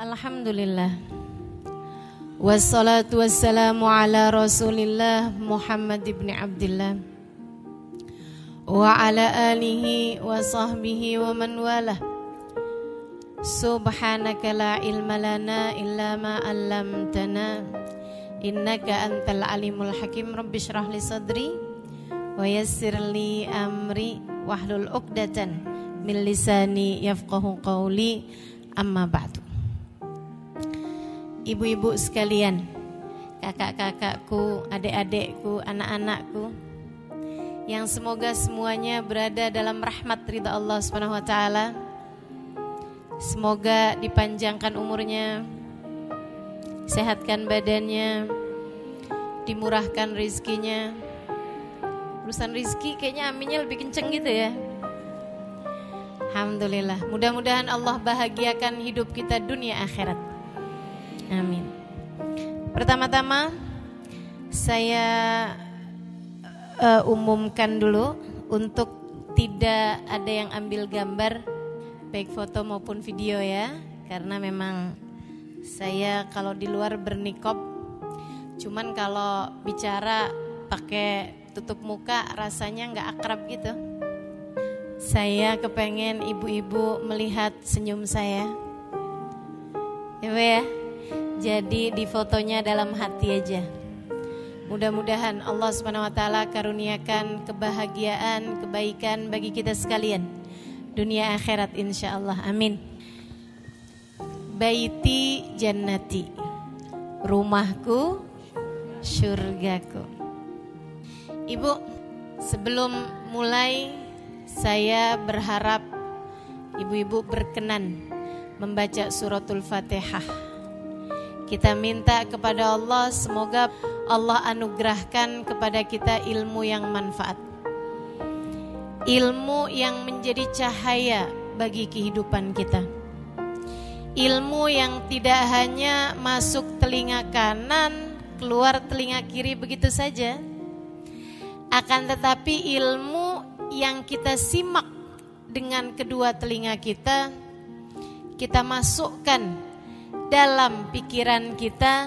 Alhamdulillah. Wassalatu wassalamu ala rasulillah Muhammad ibn Abdullah. Wa ala alihi wa sahbihi wa man walah. Subhanaka la ilma lana illa ma allamtana. Innaka antal alimul hakim. Rabbi syrah li sadri Wa yassir li amri Wahlul uqdatan Min lisani yafqahu qawli. Amma ba'du ibu-ibu sekalian, kakak-kakakku, adik-adikku, anak-anakku, yang semoga semuanya berada dalam rahmat ridha Allah taala. Semoga dipanjangkan umurnya, sehatkan badannya, dimurahkan rizkinya. Urusan rizki kayaknya aminnya lebih kenceng gitu ya. Alhamdulillah. Mudah-mudahan Allah bahagiakan hidup kita dunia akhirat. Amin. Pertama-tama saya uh, umumkan dulu untuk tidak ada yang ambil gambar baik foto maupun video ya. Karena memang saya kalau di luar bernikop cuman kalau bicara pakai tutup muka rasanya nggak akrab gitu. Saya kepengen ibu-ibu melihat senyum saya. Ya ya jadi di fotonya dalam hati aja. Mudah-mudahan Allah Subhanahu wa taala karuniakan kebahagiaan, kebaikan bagi kita sekalian. Dunia akhirat insya Allah. Amin. Baiti jannati. Rumahku surgaku. Ibu, sebelum mulai saya berharap ibu-ibu berkenan membaca suratul Fatihah kita minta kepada Allah semoga Allah anugerahkan kepada kita ilmu yang manfaat. Ilmu yang menjadi cahaya bagi kehidupan kita. Ilmu yang tidak hanya masuk telinga kanan, keluar telinga kiri begitu saja. Akan tetapi ilmu yang kita simak dengan kedua telinga kita, kita masukkan dalam pikiran kita,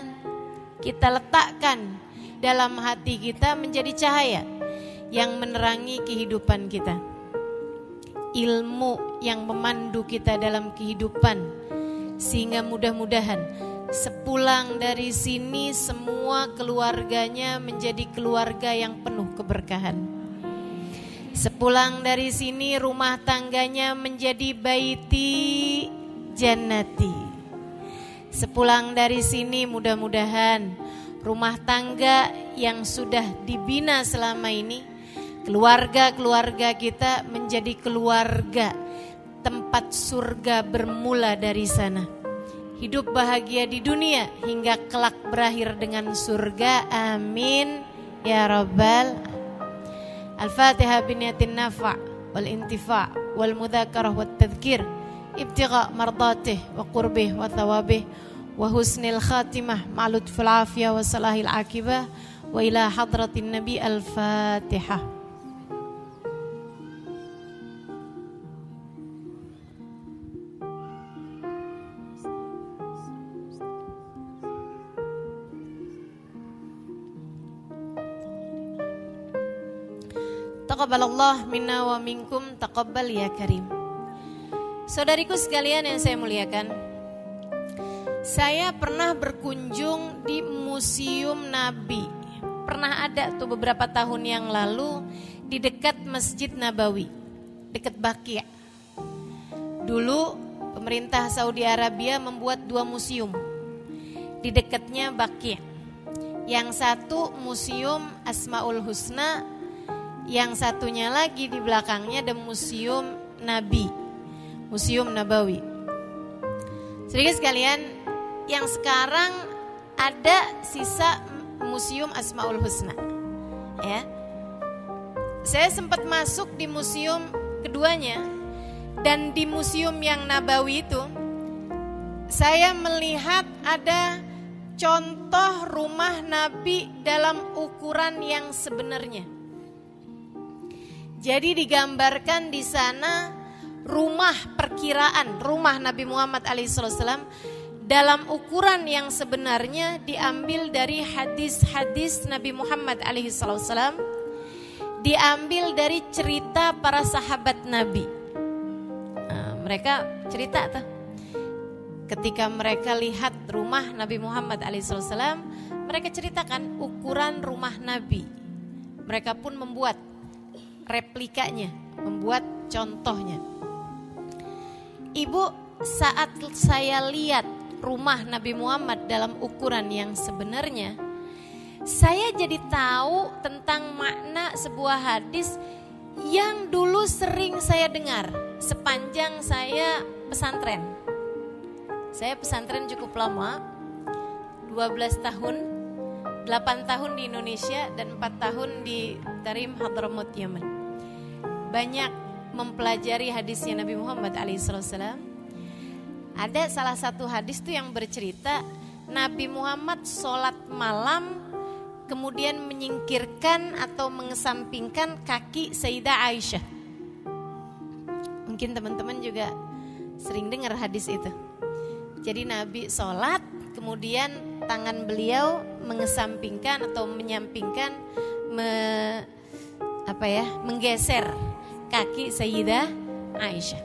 kita letakkan dalam hati kita menjadi cahaya yang menerangi kehidupan kita. Ilmu yang memandu kita dalam kehidupan sehingga mudah-mudahan sepulang dari sini semua keluarganya menjadi keluarga yang penuh keberkahan. Sepulang dari sini rumah tangganya menjadi baiti jannati Sepulang dari sini mudah-mudahan rumah tangga yang sudah dibina selama ini, keluarga-keluarga kita menjadi keluarga tempat surga bermula dari sana. Hidup bahagia di dunia hingga kelak berakhir dengan surga. Amin ya rabbal Al-Fatihah biniyatin nafa' wal intifa' wal tadhkir ibtigha mardatih wa qurbih wa thawabih wa husnil khatimah ma'lud fil afiyah wa salahil akibah wa ila hadratin nabi al-fatihah Taqabbalallah minna Saudariku sekalian yang saya muliakan, saya pernah berkunjung di Museum Nabi. Pernah ada tuh beberapa tahun yang lalu di dekat Masjid Nabawi, dekat Bakia. Dulu pemerintah Saudi Arabia membuat dua museum di dekatnya Bakia. Yang satu museum Asmaul Husna, yang satunya lagi di belakangnya ada museum Nabi Museum Nabawi. Sedikit sekalian, yang sekarang ada sisa Museum Asmaul Husna. Ya. Saya sempat masuk di museum keduanya dan di museum yang Nabawi itu saya melihat ada contoh rumah Nabi dalam ukuran yang sebenarnya. Jadi digambarkan di sana rumah perkiraan rumah Nabi Muhammad alaihissalam dalam ukuran yang sebenarnya diambil dari hadis-hadis Nabi Muhammad alaihissalam, diambil dari cerita para sahabat Nabi. Nah, mereka cerita tuh, ketika mereka lihat rumah Nabi Muhammad alaihissalam, mereka ceritakan ukuran rumah Nabi. Mereka pun membuat replikanya, membuat contohnya. Ibu, saat saya lihat rumah Nabi Muhammad dalam ukuran yang sebenarnya, saya jadi tahu tentang makna sebuah hadis yang dulu sering saya dengar sepanjang saya pesantren. Saya pesantren cukup lama, 12 tahun, 8 tahun di Indonesia dan 4 tahun di Tarim Hadramaut Yaman. Banyak mempelajari hadisnya Nabi Muhammad alaihissalam ada salah satu hadis tuh yang bercerita Nabi Muhammad sholat malam kemudian menyingkirkan atau mengesampingkan kaki Sayyidah Aisyah. Mungkin teman-teman juga sering dengar hadis itu. Jadi Nabi sholat kemudian tangan beliau mengesampingkan atau menyampingkan me, apa ya menggeser kaki Sayyidah Aisyah.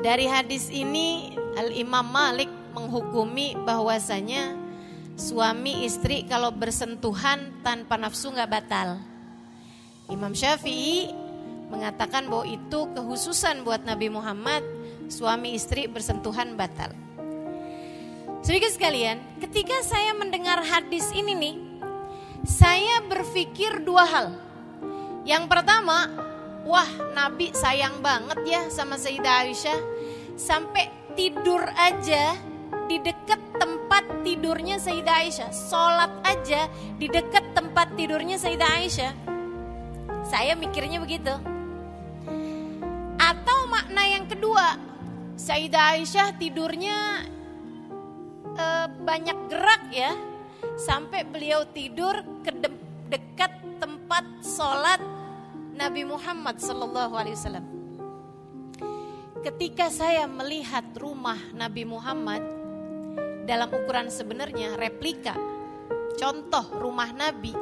Dari hadis ini Al-Imam Malik menghukumi bahwasanya suami istri kalau bersentuhan tanpa nafsu nggak batal. Imam Syafi'i mengatakan bahwa itu kehususan buat Nabi Muhammad suami istri bersentuhan batal. Sedikit sekalian, ketika saya mendengar hadis ini nih, saya berpikir dua hal. Yang pertama, Wah Nabi sayang banget ya sama Sayyidah Aisyah. Sampai tidur aja di dekat tempat tidurnya Sayyidah Aisyah. Sholat aja di dekat tempat tidurnya Sayyidah Aisyah. Saya mikirnya begitu. Atau makna yang kedua Sayyidah Aisyah tidurnya e, banyak gerak ya. Sampai beliau tidur ke de dekat tempat sholat Nabi Muhammad Sallallahu Alaihi Wasallam. Ketika saya melihat rumah Nabi Muhammad dalam ukuran sebenarnya replika, contoh rumah Nabi,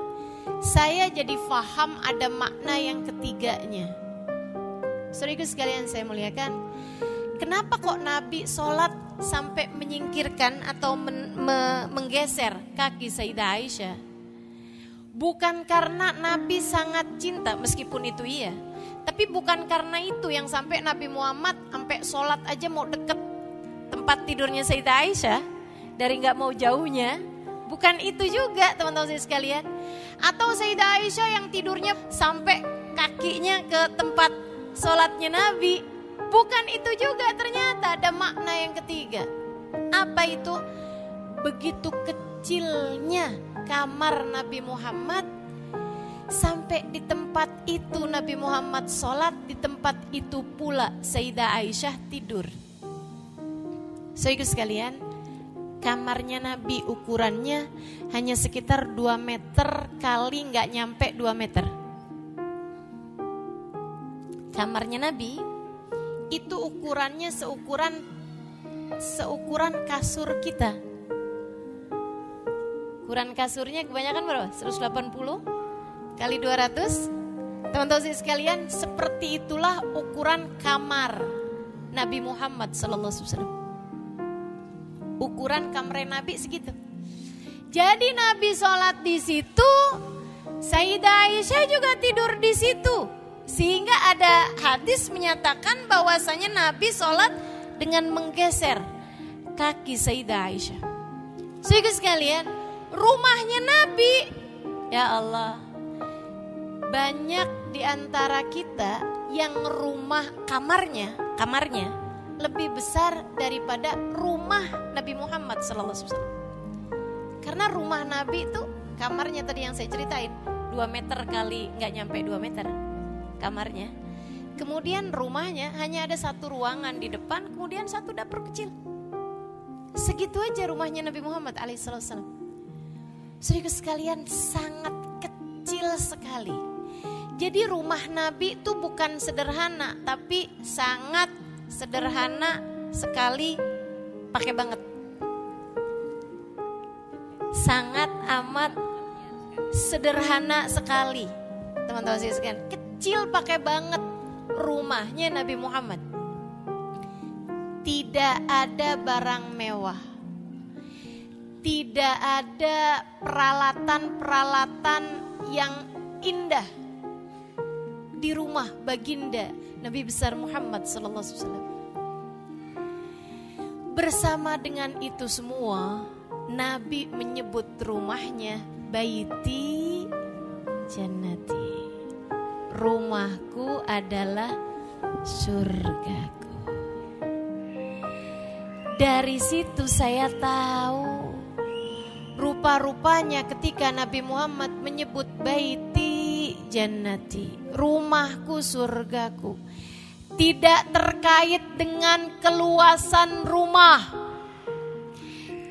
saya jadi faham ada makna yang ketiganya. Saudara sekalian saya muliakan, kenapa kok Nabi sholat sampai menyingkirkan atau men, me, menggeser kaki Sayyidah Aisyah? Bukan karena Nabi sangat cinta, meskipun itu iya. Tapi bukan karena itu yang sampai Nabi Muhammad sampai sholat aja mau deket tempat tidurnya Sayyidah Aisyah dari nggak mau jauhnya. Bukan itu juga teman-teman sekalian. Atau Sayyidah Aisyah yang tidurnya sampai kakinya ke tempat sholatnya Nabi. Bukan itu juga ternyata ada makna yang ketiga. Apa itu? Begitu kecilnya kamar Nabi Muhammad sampai di tempat itu Nabi Muhammad sholat di tempat itu pula Sayyidah Aisyah tidur. Saudara sekalian kamarnya Nabi ukurannya hanya sekitar 2 meter kali nggak nyampe 2 meter. Kamarnya Nabi itu ukurannya seukuran seukuran kasur kita Ukuran kasurnya kebanyakan berapa? 180 kali 200? Teman-teman sekalian, seperti itulah ukuran kamar Nabi Muhammad sallallahu alaihi wasallam. Ukuran kamar Nabi segitu. Jadi Nabi sholat di situ, Sayyidah Aisyah juga tidur di situ. Sehingga ada hadis menyatakan bahwasanya Nabi sholat dengan menggeser kaki Sayyidah Aisyah. Sehingga sekalian, rumahnya Nabi. Ya Allah, banyak di antara kita yang rumah kamarnya, kamarnya lebih besar daripada rumah Nabi Muhammad SAW. Karena rumah Nabi itu kamarnya tadi yang saya ceritain 2 meter kali nggak nyampe 2 meter kamarnya. Kemudian rumahnya hanya ada satu ruangan di depan, kemudian satu dapur kecil. Segitu aja rumahnya Nabi Muhammad alaihissalam. Saudara sekalian sangat kecil sekali. Jadi rumah Nabi itu bukan sederhana, tapi sangat sederhana sekali pakai banget. Sangat amat sederhana sekali. Teman-teman sekalian, kecil pakai banget rumahnya Nabi Muhammad. Tidak ada barang mewah. Tidak ada peralatan-peralatan yang indah di rumah baginda Nabi besar Muhammad sallallahu alaihi wasallam. Bersama dengan itu semua, Nabi menyebut rumahnya Baiti Jannati. Rumahku adalah surgaku. Dari situ saya tahu rupa-rupanya ketika Nabi Muhammad menyebut Baiti Jannati, rumahku surgaku tidak terkait dengan keluasan rumah,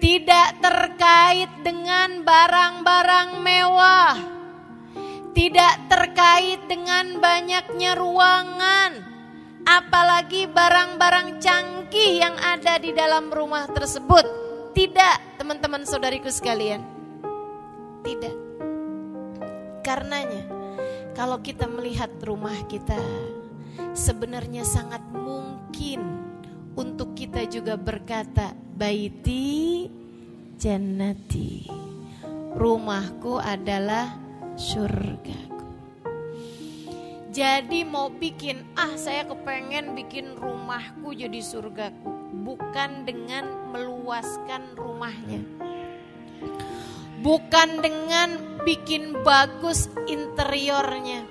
tidak terkait dengan barang-barang mewah, tidak terkait dengan banyaknya ruangan, apalagi barang-barang canggih yang ada di dalam rumah tersebut. Tidak, teman-teman saudariku sekalian. Tidak. Karenanya, kalau kita melihat rumah kita, sebenarnya sangat mungkin untuk kita juga berkata baiti jannati rumahku adalah surgaku jadi mau bikin ah saya kepengen bikin rumahku jadi surgaku bukan dengan meluaskan rumahnya bukan dengan bikin bagus interiornya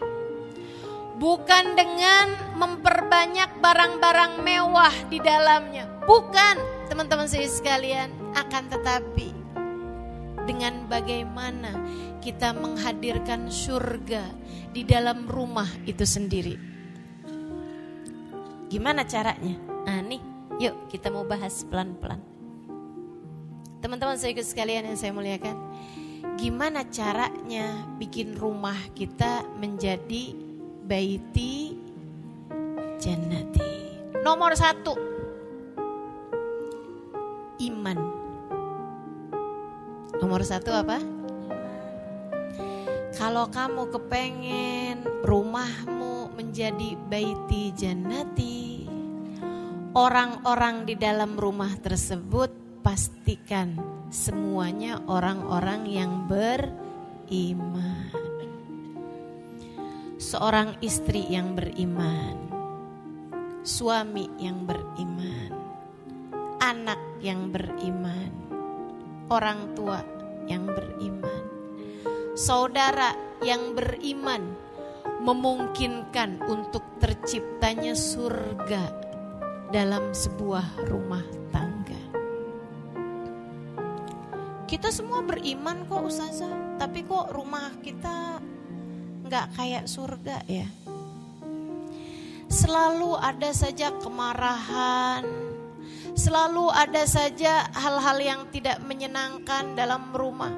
bukan dengan memperbanyak barang-barang mewah di dalamnya. Bukan, teman-teman saya sekalian, akan tetapi dengan bagaimana kita menghadirkan surga di dalam rumah itu sendiri. Gimana caranya? Nah, nih, yuk kita mau bahas pelan-pelan. Teman-teman saya sekalian yang saya muliakan, gimana caranya bikin rumah kita menjadi baiti jannati. Nomor satu, iman. Nomor satu apa? Kalau kamu kepengen rumahmu menjadi baiti jannati, orang-orang di dalam rumah tersebut pastikan semuanya orang-orang yang beriman. Seorang istri yang beriman, suami yang beriman, anak yang beriman, orang tua yang beriman, saudara yang beriman, memungkinkan untuk terciptanya surga dalam sebuah rumah tangga. Kita semua beriman kok Ustazah, tapi kok rumah kita nggak kayak surga ya. Selalu ada saja kemarahan, selalu ada saja hal-hal yang tidak menyenangkan dalam rumah.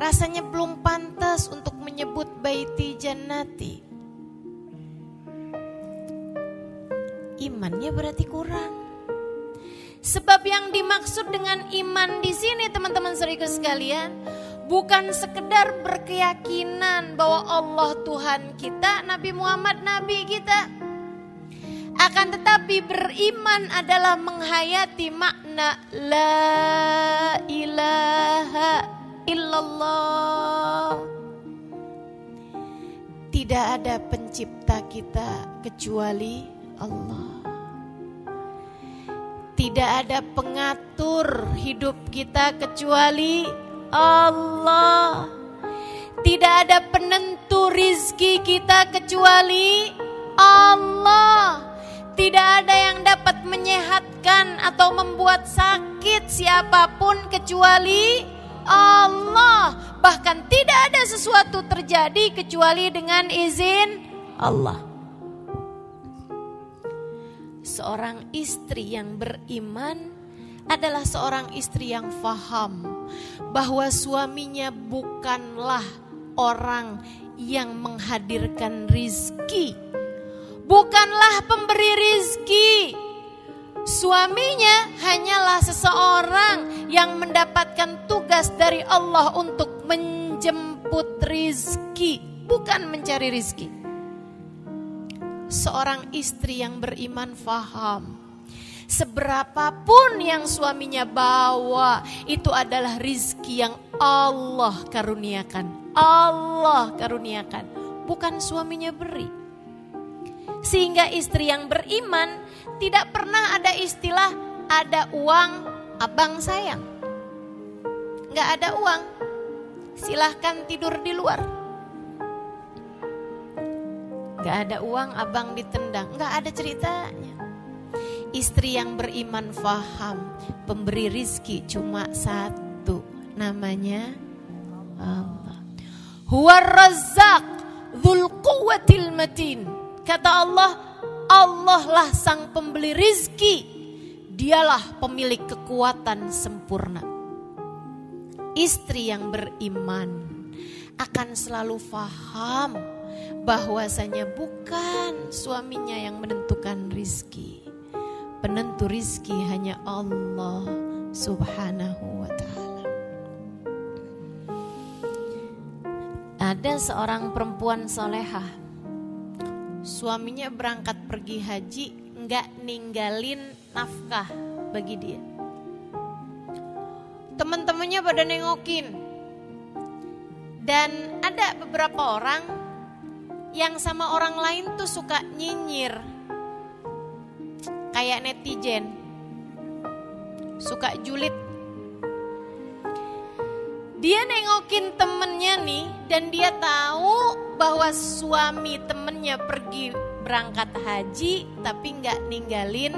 Rasanya belum pantas untuk menyebut baiti jannati. Imannya berarti kurang. Sebab yang dimaksud dengan iman di sini teman-teman serius sekalian, bukan sekedar berkeyakinan bahwa Allah Tuhan kita, Nabi Muhammad Nabi kita. Akan tetapi beriman adalah menghayati makna la ilaha illallah. Tidak ada pencipta kita kecuali Allah. Tidak ada pengatur hidup kita kecuali Allah. Tidak ada penentu rizki kita kecuali Allah. Tidak ada yang dapat menyehatkan atau membuat sakit siapa pun kecuali Allah. Bahkan tidak ada sesuatu terjadi kecuali dengan izin Allah. Seorang istri yang beriman adalah seorang istri yang faham bahwa suaminya bukanlah orang yang menghadirkan rizki, bukanlah pemberi rizki, Suaminya hanyalah seseorang yang mendapatkan tugas dari Allah untuk menjemput rizki, bukan mencari rizki. Seorang istri yang beriman faham. Seberapapun yang suaminya bawa, itu adalah rizki yang Allah karuniakan. Allah karuniakan, bukan suaminya beri. Sehingga istri yang beriman tidak pernah ada istilah ada uang abang sayang. Nggak ada uang, silahkan tidur di luar. Nggak ada uang abang ditendang, nggak ada ceritanya. Istri yang beriman faham, pemberi rizki cuma satu, namanya Allah. Huwa razak, dhul quwwatil matin. Kata Allah, Allah lah sang pembeli rizki. Dialah pemilik kekuatan sempurna. Istri yang beriman akan selalu faham bahwasanya bukan suaminya yang menentukan rizki. Penentu rizki hanya Allah subhanahu wa ta'ala. Ada seorang perempuan solehah suaminya berangkat pergi haji nggak ninggalin nafkah bagi dia. Teman-temannya pada nengokin. Dan ada beberapa orang yang sama orang lain tuh suka nyinyir. Kayak netizen. Suka julid. Dia nengokin temennya nih dan dia tahu bahwa suami temennya pergi berangkat haji tapi nggak ninggalin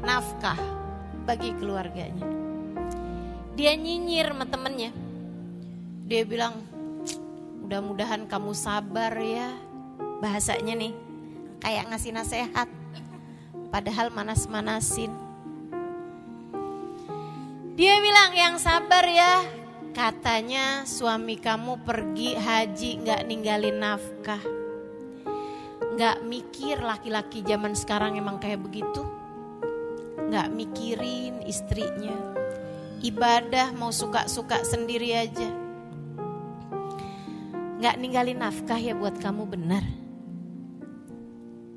nafkah bagi keluarganya. Dia nyinyir sama temennya. Dia bilang, mudah-mudahan kamu sabar ya. Bahasanya nih, kayak ngasih nasihat. Padahal manas-manasin. Dia bilang yang sabar ya, Katanya suami kamu pergi haji nggak ninggalin nafkah. Nggak mikir laki-laki zaman sekarang emang kayak begitu. Nggak mikirin istrinya. Ibadah mau suka-suka sendiri aja. Nggak ninggalin nafkah ya buat kamu benar.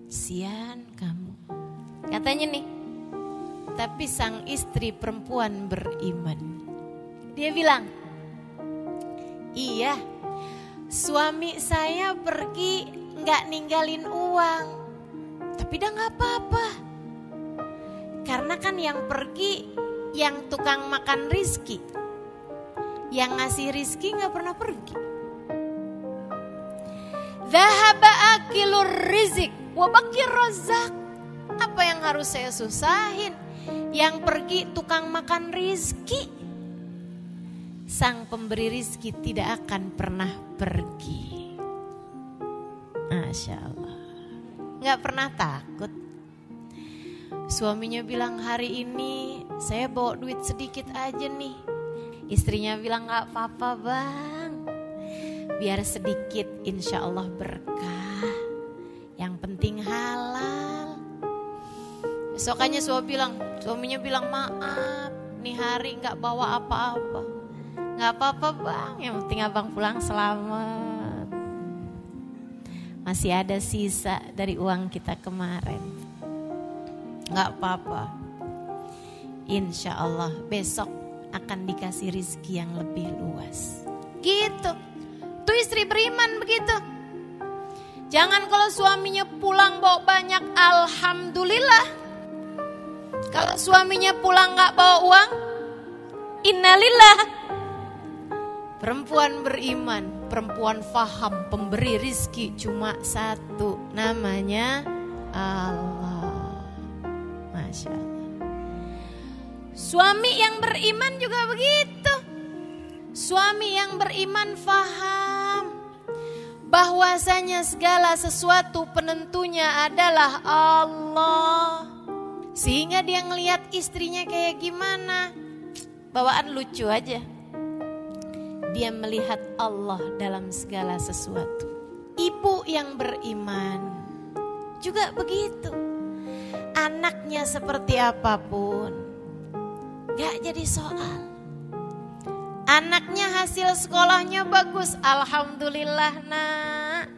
Sian kamu. Katanya nih, tapi sang istri perempuan beriman. Dia bilang, Iya, suami saya pergi nggak ninggalin uang, tapi dah nggak apa-apa. Karena kan yang pergi yang tukang makan rizki, yang ngasih rizki nggak pernah pergi. Zahaba akilur rizik, wabakir rozak. Apa yang harus saya susahin? Yang pergi tukang makan rizki sang pemberi rizki tidak akan pernah pergi. Masya Allah. Gak pernah takut. Suaminya bilang hari ini saya bawa duit sedikit aja nih. Istrinya bilang gak apa-apa bang. Biar sedikit insya Allah berkah. Yang penting halal. Besokannya suami bilang, suaminya bilang maaf nih hari nggak bawa apa-apa nggak apa-apa bang, yang penting abang pulang selamat. Masih ada sisa dari uang kita kemarin. Nggak apa-apa. Insya Allah besok akan dikasih rizki yang lebih luas. Gitu. Tuh istri beriman begitu. Jangan kalau suaminya pulang bawa banyak, alhamdulillah. Kalau suaminya pulang nggak bawa uang, innalillah. Perempuan beriman, perempuan faham, pemberi rizki cuma satu, namanya Allah. Masya Allah. Suami yang beriman juga begitu. Suami yang beriman faham bahwasanya segala sesuatu penentunya adalah Allah. Sehingga dia ngelihat istrinya kayak gimana. Bawaan lucu aja dia melihat Allah dalam segala sesuatu. Ibu yang beriman juga begitu. anaknya seperti apa pun, gak jadi soal. Anaknya hasil sekolahnya bagus, alhamdulillah nak.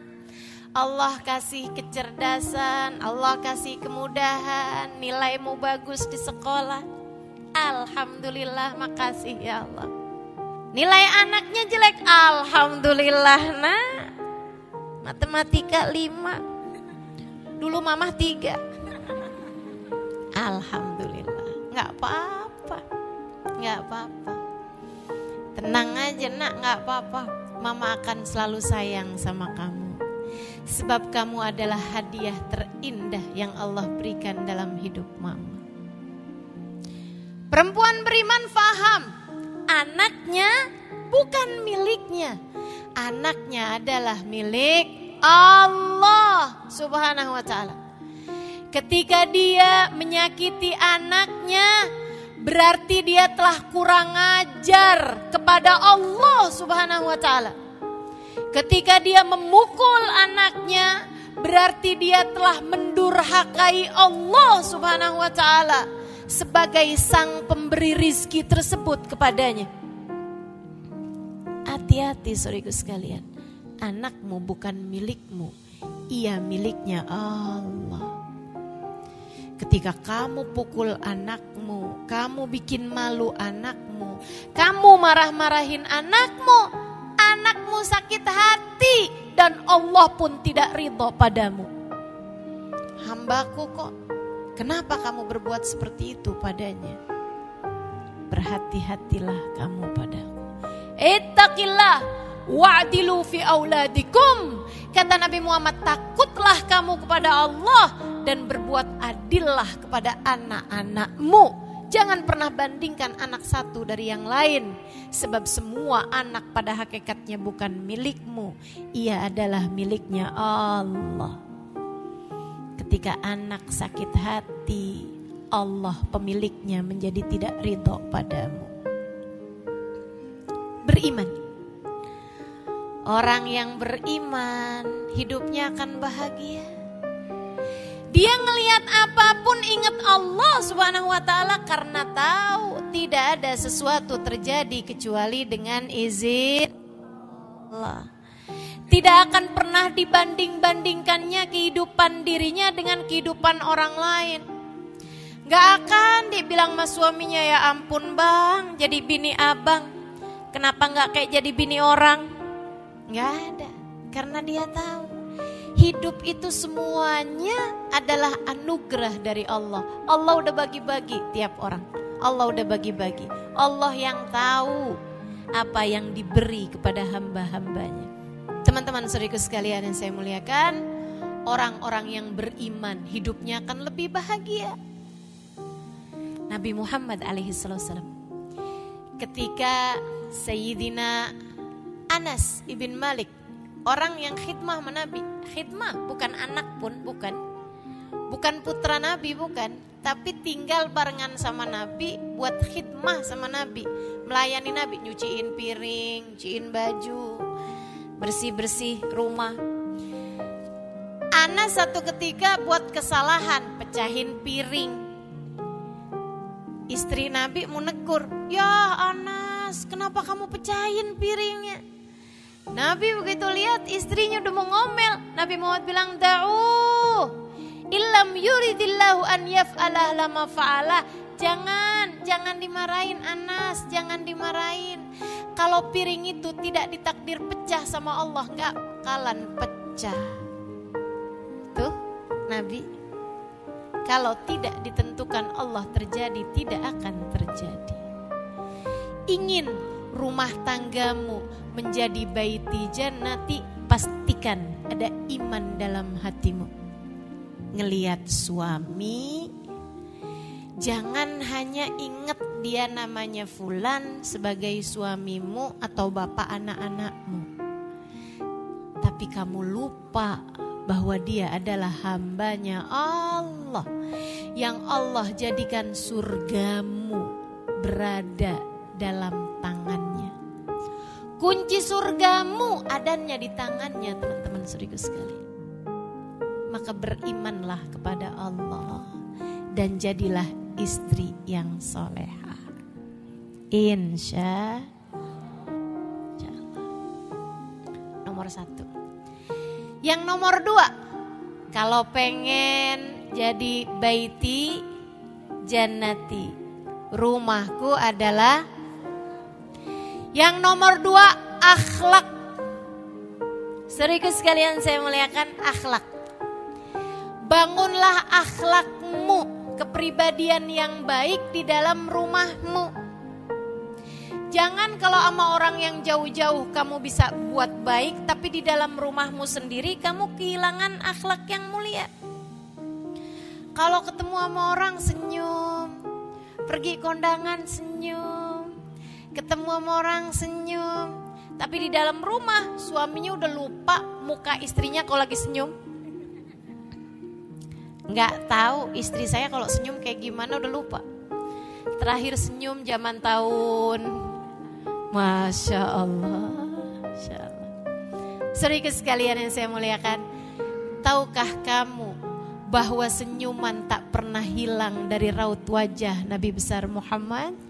Allah kasih kecerdasan, Allah kasih kemudahan, nilaimu bagus di sekolah. Alhamdulillah, makasih ya Allah. Nilai anaknya jelek, alhamdulillah nak. Matematika 5. Dulu mamah 3. Alhamdulillah, nggak apa-apa. nggak apa-apa. Tenang aja nak, nggak apa-apa. Mama akan selalu sayang sama kamu. Sebab kamu adalah hadiah terindah yang Allah berikan dalam hidup mama. Perempuan beriman faham, anaknya bukan miliknya. Anaknya adalah milik Allah subhanahu wa ta'ala. Ketika dia menyakiti anaknya, berarti dia telah kurang ajar kepada Allah subhanahu wa ta'ala. Ketika dia memukul anaknya, berarti dia telah mendurhakai Allah Subhanahu wa taala sebagai sang pemberi rizki tersebut kepadanya. Hati-hati saudaraku sekalian, anakmu bukan milikmu, ia miliknya Allah. Ketika kamu pukul anakmu, kamu bikin malu anakmu, kamu marah-marahin anakmu, anakmu sakit hati dan Allah pun tidak ridho padamu. Hambaku kok, kenapa kamu berbuat seperti itu padanya? Berhati-hatilah kamu padaku. Ittaqillah wa'dilu fi auladikum. Kata Nabi Muhammad, takutlah kamu kepada Allah dan berbuat adillah kepada anak-anakmu Jangan pernah bandingkan anak satu dari yang lain, sebab semua anak pada hakikatnya bukan milikmu, ia adalah miliknya Allah. Ketika anak sakit hati, Allah pemiliknya menjadi tidak ridho padamu. Beriman. Orang yang beriman hidupnya akan bahagia dia ngelihat apa pun ingat Allah Subhanahu wa taala karena tahu tidak ada sesuatu terjadi kecuali dengan izin Allah. Tidak akan pernah dibanding-bandingkannya kehidupan dirinya dengan kehidupan orang lain. Gak akan dibilang mas suaminya ya ampun bang jadi bini abang. Kenapa gak kayak jadi bini orang? Gak ada. Karena dia tahu Hidup itu semuanya adalah anugerah dari Allah. Allah udah bagi-bagi tiap orang. Allah udah bagi-bagi. Allah yang tahu apa yang diberi kepada hamba-hambanya. Teman-teman serius sekalian yang saya muliakan, orang-orang yang beriman hidupnya akan lebih bahagia. Nabi Muhammad alaihi ketika Sayyidina Anas ibn Malik orang yang khidmah menabi khidmah bukan anak pun bukan. Bukan putra nabi bukan. Tapi tinggal barengan sama nabi buat khidmah sama nabi. Melayani nabi nyuciin piring nyuciin baju bersih bersih rumah. Anas satu ketika buat kesalahan pecahin piring. Istri nabi mau negur ya Anas kenapa kamu pecahin piringnya Nabi begitu lihat istrinya udah mau ngomel. Nabi Muhammad bilang, Da'u. Illam yuridillahu an yaf'alah lama fa'alah. Jangan, jangan dimarahin Anas, jangan dimarahin. Kalau piring itu tidak ditakdir pecah sama Allah, nggak kalan pecah. Tuh, Nabi. Kalau tidak ditentukan Allah terjadi, tidak akan terjadi. Ingin rumah tanggamu menjadi baiti jannati, pastikan ada iman dalam hatimu. Ngeliat suami, jangan hanya ingat dia namanya Fulan sebagai suamimu atau bapak anak-anakmu. Tapi kamu lupa bahwa dia adalah hambanya Allah yang Allah jadikan surgamu berada dalam tangannya. Kunci surgamu adanya di tangannya teman-teman serius sekali. Maka berimanlah kepada Allah. dan jadilah istri yang soleha. Insya Allah. Nomor satu. Yang nomor dua, kalau pengen jadi baiti jannati, rumahku adalah yang nomor dua akhlak. Serius sekalian saya muliakan akhlak. Bangunlah akhlakmu, kepribadian yang baik di dalam rumahmu. Jangan kalau sama orang yang jauh-jauh kamu bisa buat baik, tapi di dalam rumahmu sendiri kamu kehilangan akhlak yang mulia. Kalau ketemu sama orang senyum, pergi kondangan senyum, ketemu sama orang senyum, tapi di dalam rumah suaminya udah lupa muka istrinya kalau lagi senyum nggak tahu istri saya kalau senyum kayak gimana udah lupa. Terakhir senyum zaman tahun, masya Allah, masya Allah. Sering sekalian yang saya muliakan, tahukah kamu bahwa senyuman tak pernah hilang dari raut wajah Nabi besar Muhammad?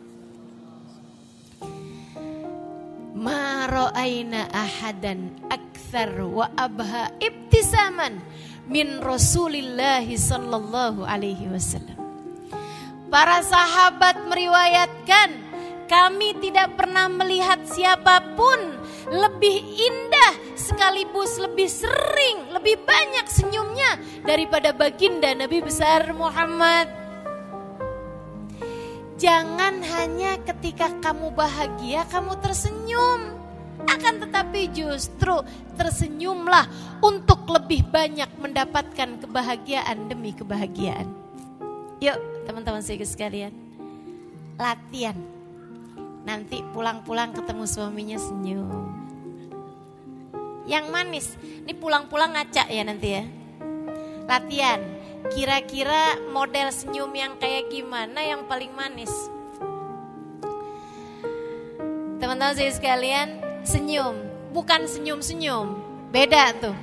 Ma ra'aina ahadan akthar wa abha ibtisaman min Rasulillah sallallahu alaihi wasallam. Para sahabat meriwayatkan, kami tidak pernah melihat siapa pun lebih indah sekaligus lebih sering, lebih banyak senyumnya daripada baginda Nabi besar Muhammad. Jangan hanya ketika kamu bahagia kamu tersenyum. Akan tetapi justru tersenyumlah untuk lebih banyak mendapatkan kebahagiaan demi kebahagiaan. Yuk teman-teman saya sekalian, latihan. Nanti pulang-pulang ketemu suaminya senyum. Yang manis, ini pulang-pulang ngaca ya nanti ya. Latihan, kira-kira model senyum yang kayak gimana yang paling manis? Teman-teman saya sekalian, senyum, bukan senyum-senyum. Beda tuh.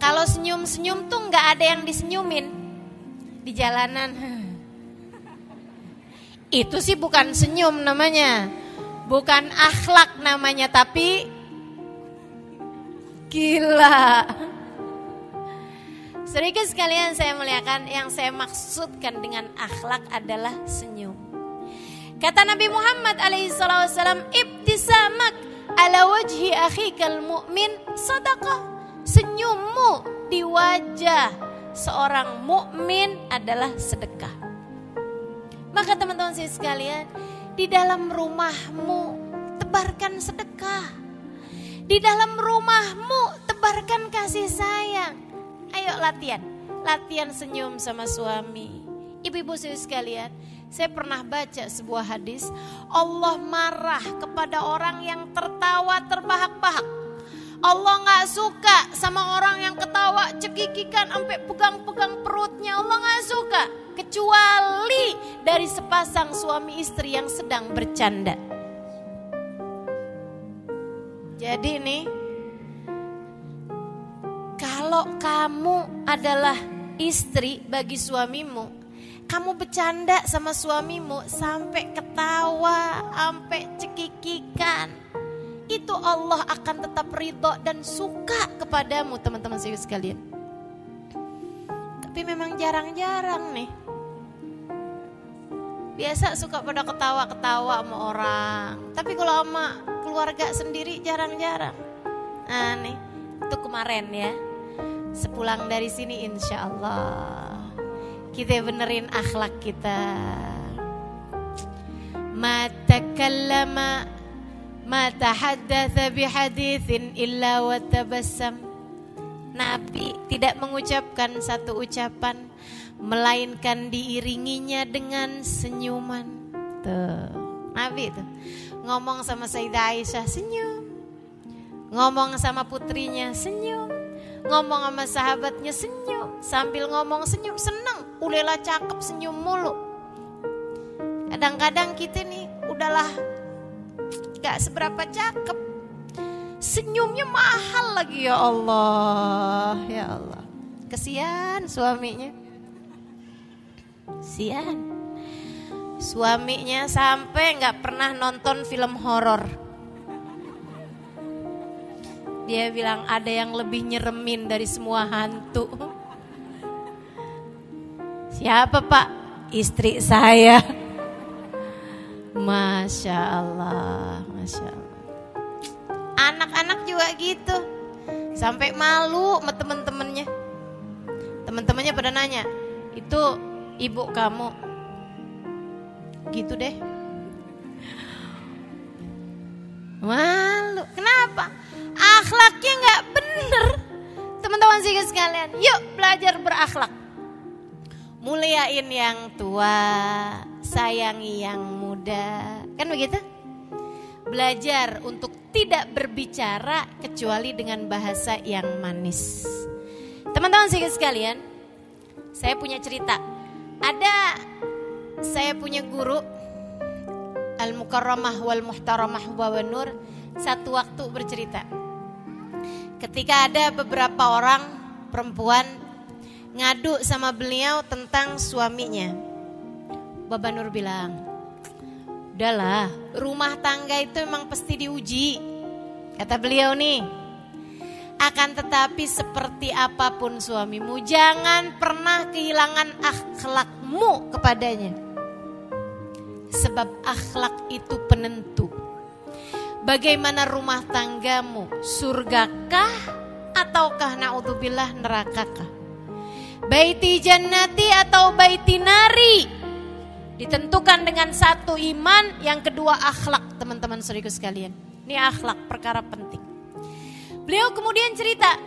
Kalau senyum-senyum tuh nggak ada yang disenyumin di jalanan. Itu sih bukan senyum namanya. Bukan akhlak namanya, tapi gila. Sedikit sekalian saya melihatkan yang saya maksudkan dengan akhlak adalah senyum. Kata Nabi Muhammad alaihissalam, ibtisamak ala wajhi akhikal mu'min sadaqah. Senyummu di wajah seorang mukmin adalah sedekah. Maka teman-teman saya sekalian, di dalam rumahmu tebarkan sedekah. Di dalam rumahmu tebarkan kasih sayang. Ayo latihan, latihan senyum sama suami. Ibu-ibu saya sekalian, saya pernah baca sebuah hadis, Allah marah kepada orang yang tertawa terbahak-bahak. Allah nggak suka sama orang yang ketawa cekikikan sampai pegang-pegang perutnya. Allah nggak suka kecuali dari sepasang suami istri yang sedang bercanda. Jadi nih, kalau kamu adalah istri bagi suamimu, kamu bercanda sama suamimu sampai ketawa, sampai cekikikan. Itu Allah akan tetap ridho dan suka kepadamu teman-teman saya sekalian. Tapi memang jarang-jarang nih. Biasa suka pada ketawa-ketawa sama orang. Tapi kalau sama keluarga sendiri jarang-jarang. Nah nih, itu kemarin ya. Sepulang dari sini insya Allah kita benerin akhlak kita. Ma takallama ma tahaddatha bihadithin illa wa tabassam. Nabi tidak mengucapkan satu ucapan melainkan diiringinya dengan senyuman. Tuh, Nabi itu ngomong sama Sayyidah Aisyah senyum. Ngomong sama putrinya senyum. Ngomong sama sahabatnya senyum. Sambil ngomong senyum seneng ulela cakep senyum mulu. Kadang-kadang kita nih udahlah gak seberapa cakep. Senyumnya mahal lagi ya Allah, ya Allah. Kesian suaminya. Sian. Suaminya sampai nggak pernah nonton film horor. Dia bilang ada yang lebih nyeremin dari semua hantu. Siapa pak? Istri saya. Masya Allah, Masya Allah. Anak-anak juga gitu. Sampai malu sama temen-temennya. Temen-temennya pada nanya, itu ibu kamu. Gitu deh. Malu, kenapa? Akhlaknya nggak bener. Teman-teman sih sekalian, yuk belajar berakhlak. Muliain yang tua, sayangi yang muda. Kan begitu? Belajar untuk tidak berbicara kecuali dengan bahasa yang manis. Teman-teman sih sekalian, saya punya cerita. Ada saya punya guru Al-Mukarramah wal Muhtaramah wa Nur satu waktu bercerita. Ketika ada beberapa orang perempuan ngadu sama beliau tentang suaminya. Baba Nur bilang, udahlah rumah tangga itu memang pasti diuji. Kata beliau nih, akan tetapi seperti apa pun suamimu, jangan pernah kehilangan akhlakmu kepadanya. Sebab akhlak itu penentu. Bagaimana rumah tanggamu, surgakah ataukah naudzubillah nerakakah? Baiti jannati atau baiti nari ditentukan dengan satu iman, yang kedua akhlak teman-teman saudaraku sekalian. Ini akhlak perkara penting. Beliau kemudian cerita,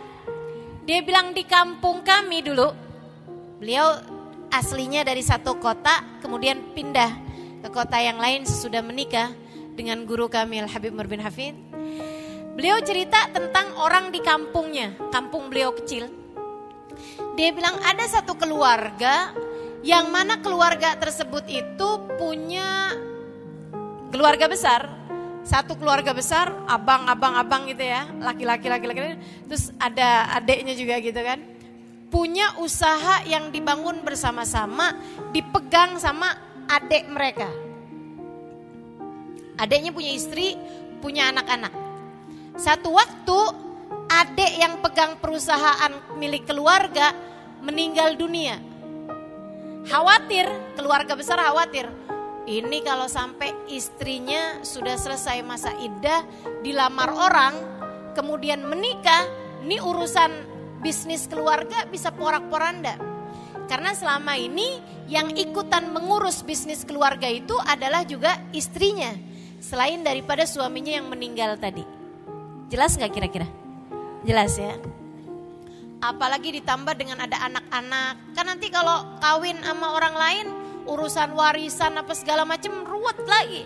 dia bilang di kampung kami dulu, beliau aslinya dari satu kota, kemudian pindah ke kota yang lain sesudah menikah dengan guru kami Al Habib Nur bin Hafid. Beliau cerita tentang orang di kampungnya, kampung beliau kecil, dia bilang ada satu keluarga yang mana keluarga tersebut itu punya keluarga besar. Satu keluarga besar, abang, abang, abang gitu ya, laki-laki, laki-laki, terus ada adiknya juga gitu kan. Punya usaha yang dibangun bersama-sama, dipegang sama adik mereka. Adiknya punya istri, punya anak-anak. Satu waktu adik yang pegang perusahaan milik keluarga meninggal dunia. Khawatir, keluarga besar khawatir. Ini kalau sampai istrinya sudah selesai masa iddah, dilamar orang, kemudian menikah, ini urusan bisnis keluarga bisa porak-poranda. Karena selama ini yang ikutan mengurus bisnis keluarga itu adalah juga istrinya. Selain daripada suaminya yang meninggal tadi. Jelas nggak kira-kira? Jelas ya. Apalagi ditambah dengan ada anak-anak. Kan nanti kalau kawin sama orang lain, urusan warisan apa segala macam ruwet lagi.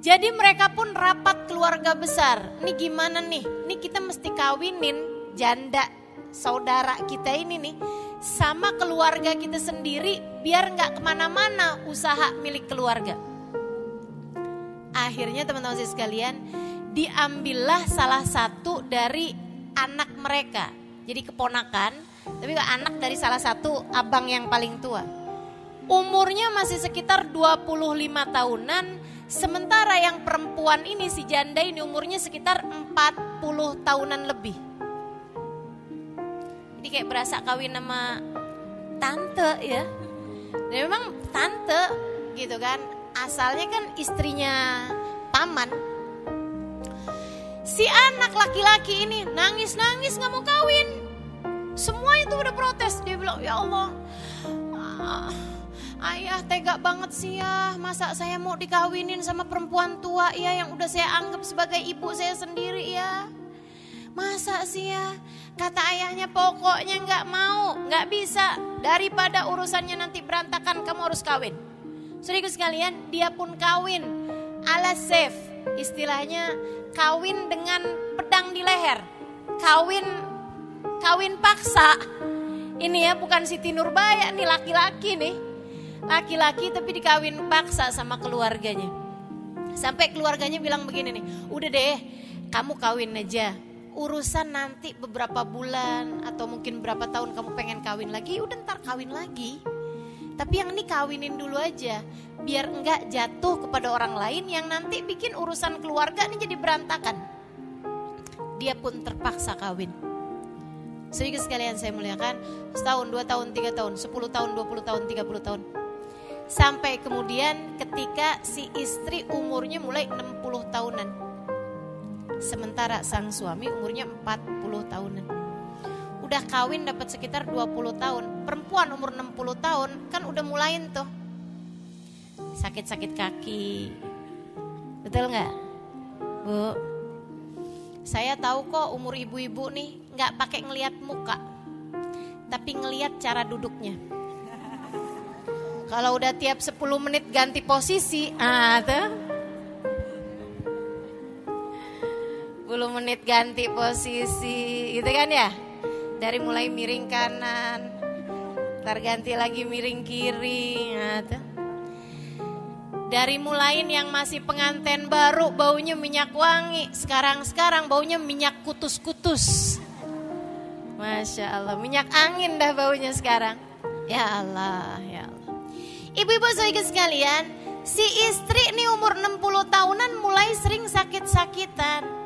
Jadi mereka pun rapat keluarga besar. Ini gimana nih? Ini kita mesti kawinin janda saudara kita ini nih sama keluarga kita sendiri biar nggak ke mana-mana usaha milik keluarga. Akhirnya teman-teman sekalian diambillah salah satu dari anak mereka. Jadi keponakan, tapi anak dari salah satu abang yang paling tua. Umurnya masih sekitar 25 tahunan, sementara yang perempuan ini si janda ini umurnya sekitar 40 tahunan lebih. Jadi kayak berasa kawin sama tante ya. Dan memang tante gitu kan, asalnya kan istrinya paman Si anak laki-laki ini nangis-nangis gak mau kawin. Semua itu udah protes. Dia bilang, ya Allah, ah, ayah tega banget sih ya. Masa saya mau dikawinin sama perempuan tua ya yang udah saya anggap sebagai ibu saya sendiri ya. Masa sih ya? Kata ayahnya pokoknya nggak mau, nggak bisa. Daripada urusannya nanti berantakan, kamu harus kawin. Saudara sekalian, dia pun kawin ala safe. Istilahnya kawin dengan pedang di leher. Kawin kawin paksa. Ini ya bukan Siti Nurbaya nih laki-laki nih. Laki-laki tapi dikawin paksa sama keluarganya. Sampai keluarganya bilang begini nih, udah deh kamu kawin aja. Urusan nanti beberapa bulan atau mungkin berapa tahun kamu pengen kawin lagi, udah ntar kawin lagi. Tapi yang ini kawinin dulu aja, biar enggak jatuh kepada orang lain yang nanti bikin urusan keluarga ini jadi berantakan. Dia pun terpaksa kawin. Sehingga sekalian saya muliakan, setahun, dua tahun, tiga tahun, sepuluh tahun, dua puluh tahun, tiga puluh tahun. Sampai kemudian ketika si istri umurnya mulai 60 tahunan. Sementara sang suami umurnya 40 tahunan udah kawin dapat sekitar 20 tahun. Perempuan umur 60 tahun kan udah mulain tuh. Sakit-sakit kaki. Betul nggak? Bu. Saya tahu kok umur ibu-ibu nih nggak pakai ngelihat muka. Tapi ngelihat cara duduknya. Kalau udah tiap 10 menit ganti posisi, ah tuh 10 menit ganti posisi, gitu kan ya? Dari mulai miring kanan terganti lagi miring kiri nah, dari mulai yang masih pengantin baru baunya minyak wangi. Sekarang sekarang baunya minyak kutus-kutus. Masya Allah minyak angin dah baunya sekarang. Ya Allah ya Allah. Ibu-ibu saudara sekalian si istri ini umur 60 tahunan mulai sering sakit-sakitan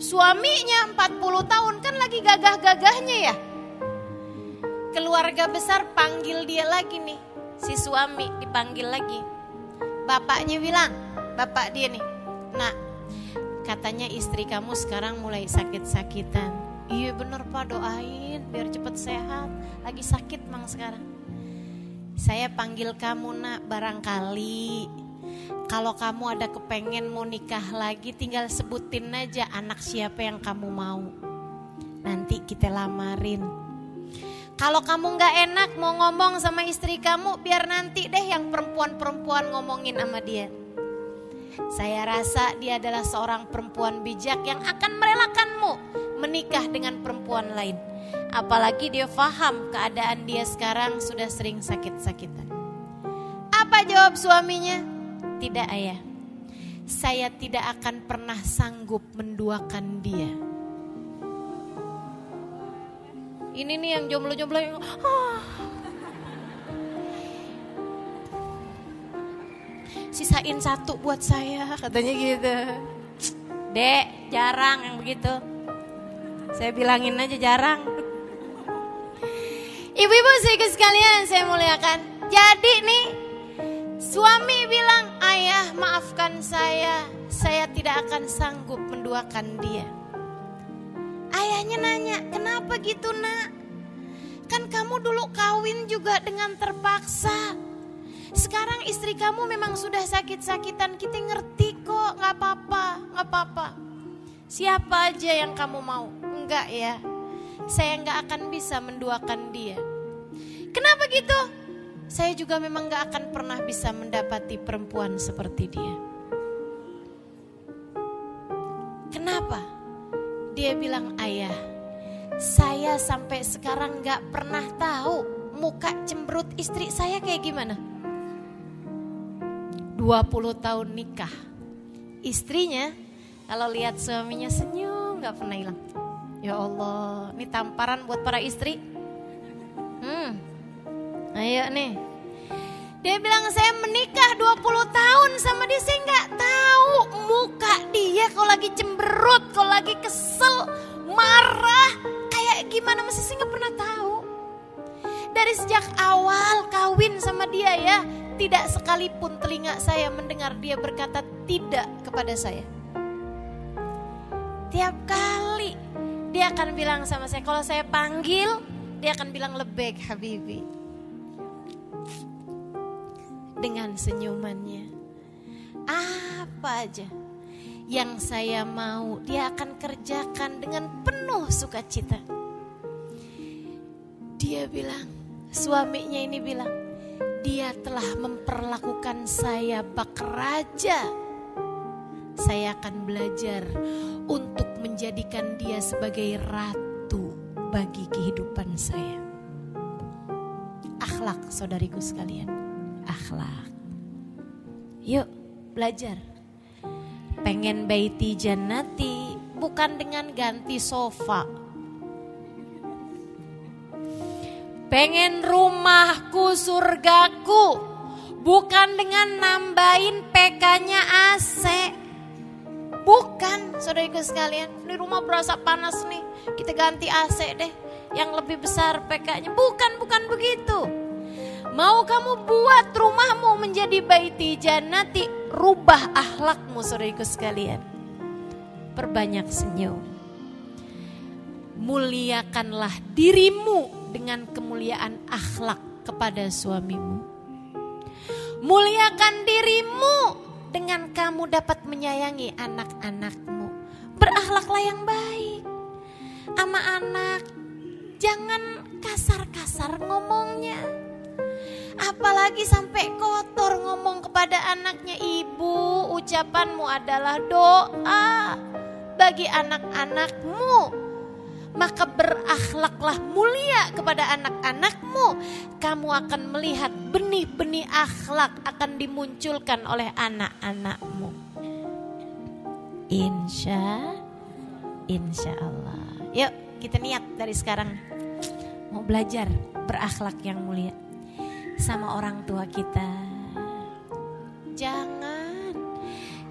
Suaminya 40 tahun kan lagi gagah-gagahnya ya. Keluarga besar panggil dia lagi nih. Si suami dipanggil lagi. Bapaknya bilang, bapak dia nih. Nah, katanya istri kamu sekarang mulai sakit-sakitan. Iya bener pak doain biar cepet sehat. Lagi sakit mang sekarang. Saya panggil kamu nak barangkali kalau kamu ada kepengen mau nikah lagi tinggal sebutin aja anak siapa yang kamu mau. Nanti kita lamarin. Kalau kamu nggak enak mau ngomong sama istri kamu biar nanti deh yang perempuan-perempuan ngomongin sama dia. Saya rasa dia adalah seorang perempuan bijak yang akan merelakanmu menikah dengan perempuan lain. Apalagi dia paham keadaan dia sekarang sudah sering sakit-sakitan. Apa jawab suaminya? Tidak ayah, saya tidak akan pernah sanggup menduakan dia. Ini nih yang jomblo-jomblo yang ah. Sisain satu buat saya katanya gitu. Dek, jarang yang begitu. Saya bilangin aja jarang. Ibu-ibu saya sekalian saya muliakan. Jadi nih Suami bilang, ayah maafkan saya, saya tidak akan sanggup menduakan dia. Ayahnya nanya, kenapa gitu nak? Kan kamu dulu kawin juga dengan terpaksa. Sekarang istri kamu memang sudah sakit-sakitan, kita ngerti kok, gak apa-apa, gak apa-apa. Siapa aja yang kamu mau? Enggak ya, saya nggak akan bisa menduakan dia. Kenapa gitu? Saya juga memang gak akan pernah bisa mendapati perempuan seperti dia. Kenapa? Dia bilang, ayah, saya sampai sekarang gak pernah tahu muka cemberut istri saya kayak gimana. 20 tahun nikah. Istrinya kalau lihat suaminya senyum gak pernah hilang. Ya Allah, ini tamparan buat para istri. Ayo nih. Dia bilang saya menikah 20 tahun sama dia saya nggak tahu muka dia kalau lagi cemberut, kalau lagi kesel, marah, kayak gimana masih saya nggak pernah tahu. Dari sejak awal kawin sama dia ya, tidak sekalipun telinga saya mendengar dia berkata tidak kepada saya. Tiap kali dia akan bilang sama saya, kalau saya panggil, dia akan bilang lebek Habibi dengan senyumannya. Apa aja yang saya mau, dia akan kerjakan dengan penuh sukacita. Dia bilang, suaminya ini bilang, dia telah memperlakukan saya bak raja. Saya akan belajar untuk menjadikan dia sebagai ratu bagi kehidupan saya. Akhlak saudariku sekalian akhlak. Yuk belajar. Pengen baiti jannati bukan dengan ganti sofa. Pengen rumahku surgaku. Bukan dengan nambahin PK-nya AC. Bukan, saudariku sekalian. Di rumah berasa panas nih. Kita ganti AC deh. Yang lebih besar PK-nya. Bukan, bukan begitu. Mau kamu buat rumahmu menjadi baiti jannati. Rubah akhlakmu saudariku sekalian. Perbanyak senyum. Muliakanlah dirimu dengan kemuliaan akhlak kepada suamimu. Muliakan dirimu dengan kamu dapat menyayangi anak-anakmu. Berakhlaklah yang baik. Sama anak, jangan kasar-kasar ngomongnya. Apalagi sampai kotor ngomong kepada anaknya ibu, ucapanmu adalah doa bagi anak-anakmu maka berakhlaklah mulia kepada anak-anakmu. Kamu akan melihat benih-benih akhlak akan dimunculkan oleh anak-anakmu. Insya, insya Allah. Yuk kita niat dari sekarang mau belajar berakhlak yang mulia sama orang tua kita. Jangan,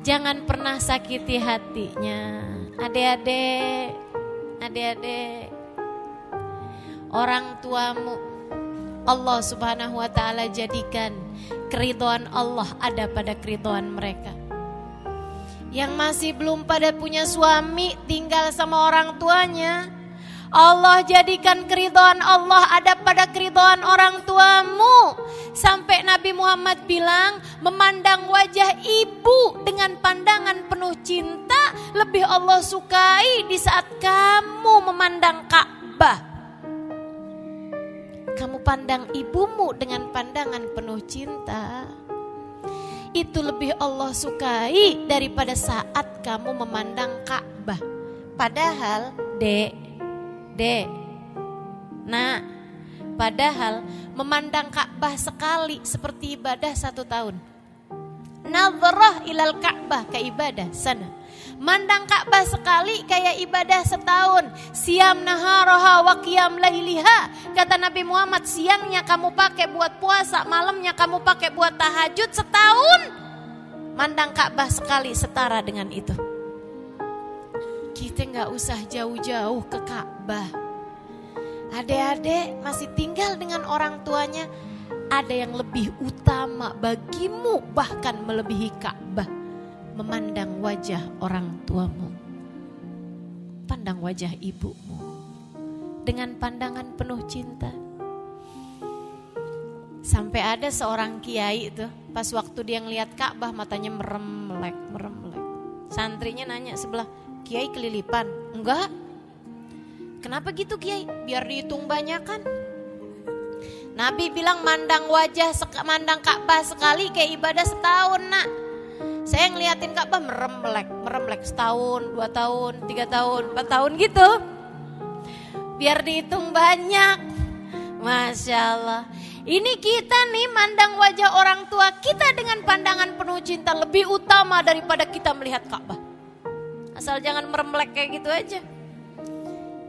jangan pernah sakiti hatinya. Adik-adik, adik-adik orang tuamu Allah subhanahu wa ta'ala jadikan keridoan Allah ada pada keridoan mereka yang masih belum pada punya suami tinggal sama orang tuanya Allah jadikan keridoan Allah ada pada keridoan orang tuamu. Sampai Nabi Muhammad bilang memandang wajah ibu dengan pandangan penuh cinta lebih Allah sukai di saat kamu memandang Ka'bah. Kamu pandang ibumu dengan pandangan penuh cinta. Itu lebih Allah sukai daripada saat kamu memandang Ka'bah. Padahal, Dek, Dek, nah padahal memandang Ka'bah sekali seperti ibadah satu tahun. Nazarah ilal Ka'bah ke ibadah sana. Mandang Ka'bah sekali kayak ibadah setahun. Siam naharoha wa qiyam lailiha. Kata Nabi Muhammad, siangnya kamu pakai buat puasa, malamnya kamu pakai buat tahajud setahun. Mandang Ka'bah sekali setara dengan itu kita nggak usah jauh-jauh ke Ka'bah. Adik-adik masih tinggal dengan orang tuanya, ada yang lebih utama bagimu bahkan melebihi Ka'bah. Memandang wajah orang tuamu. Pandang wajah ibumu. Dengan pandangan penuh cinta. Sampai ada seorang kiai itu, pas waktu dia ngeliat Ka'bah matanya merem melek, merem melek. Santrinya nanya sebelah, Kiai kelilipan? Enggak. Kenapa gitu Kiai? Biar dihitung banyak kan. Nabi bilang mandang wajah, mandang Ka'bah sekali kayak ibadah setahun nak. Saya ngeliatin Ka'bah meremlek, meremlek setahun, dua tahun, tiga tahun, empat tahun gitu. Biar dihitung banyak. Masya Allah. Ini kita nih mandang wajah orang tua kita dengan pandangan penuh cinta lebih utama daripada kita melihat Ka'bah. Asal jangan meremlek kayak gitu aja.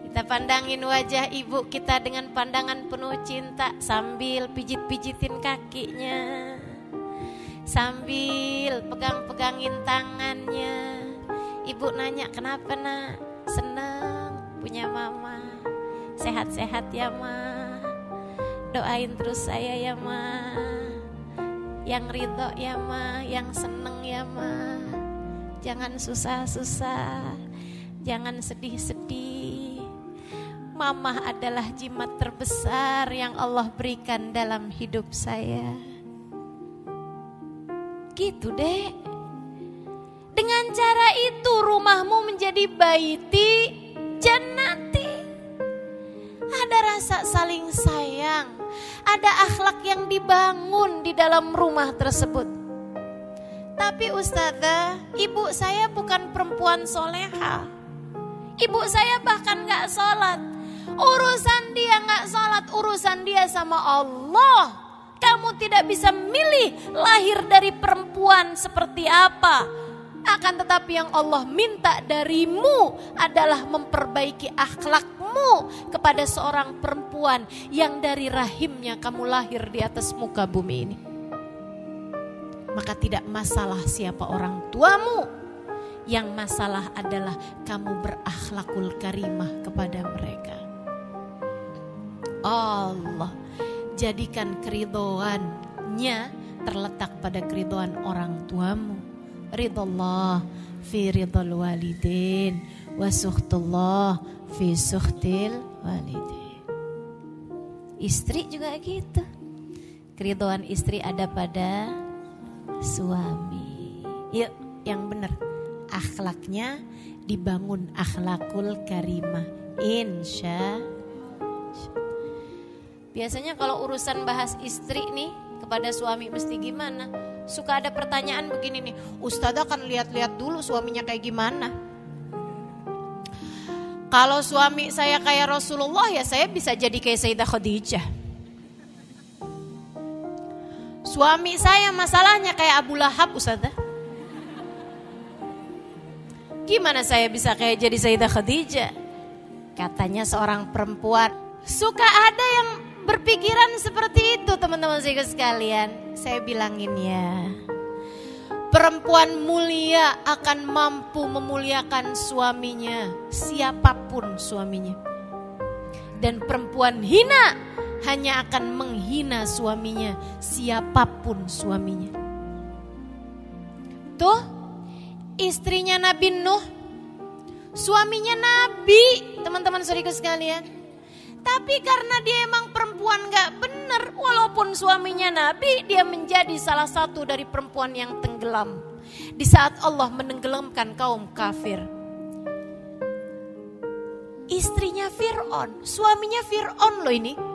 Kita pandangin wajah ibu kita dengan pandangan penuh cinta sambil pijit-pijitin kakinya. Sambil pegang-pegangin tangannya. Ibu nanya kenapa nak? Seneng punya mama. Sehat-sehat ya ma. Doain terus saya ya ma. Yang ridho ya ma, yang seneng ya ma Jangan susah-susah, jangan sedih-sedih. Mama adalah jimat terbesar yang Allah berikan dalam hidup saya. Gitu deh. Dengan cara itu rumahmu menjadi baiti jannati. Ada rasa saling sayang, ada akhlak yang dibangun di dalam rumah tersebut. Tapi ustazah, ibu saya bukan perempuan soleha. Ibu saya bahkan gak sholat. Urusan dia gak sholat, urusan dia sama Allah. Kamu tidak bisa milih lahir dari perempuan seperti apa. Akan tetapi yang Allah minta darimu adalah memperbaiki akhlakmu kepada seorang perempuan yang dari rahimnya kamu lahir di atas muka bumi ini. Maka tidak masalah siapa orang tuamu. Yang masalah adalah kamu berakhlakul karimah kepada mereka. Allah jadikan keridoannya terletak pada keridoan orang tuamu. Ridallah fi ridal walidin wa suhtullah fi suhtil walidin. Istri juga gitu. Keridoan istri ada pada suami. Yuk, yang benar. Akhlaknya dibangun akhlakul karimah. Insya Biasanya kalau urusan bahas istri nih kepada suami mesti gimana? Suka ada pertanyaan begini nih, Ustazah kan lihat-lihat dulu suaminya kayak gimana. Kalau suami saya kayak Rasulullah ya saya bisa jadi kayak Sayyidah Khadijah. Suami saya masalahnya kayak Abu Lahab Ustazah. Gimana saya bisa kayak jadi Sayyidah Khadijah? Katanya seorang perempuan suka ada yang berpikiran seperti itu teman-teman saya sekalian. Saya bilangin ya. Perempuan mulia akan mampu memuliakan suaminya, siapa pun suaminya. Dan perempuan hina hanya akan menghina suaminya, siapa pun suaminya. Tuh, istrinya Nabi Nuh, suaminya Nabi, teman-teman saudara sekalian. Tapi karena dia emang perempuan gak bener, walaupun suaminya Nabi, dia menjadi salah satu dari perempuan yang tenggelam. Di saat Allah menenggelamkan kaum kafir. Istrinya Fir'aun, suaminya Fir'aun loh ini.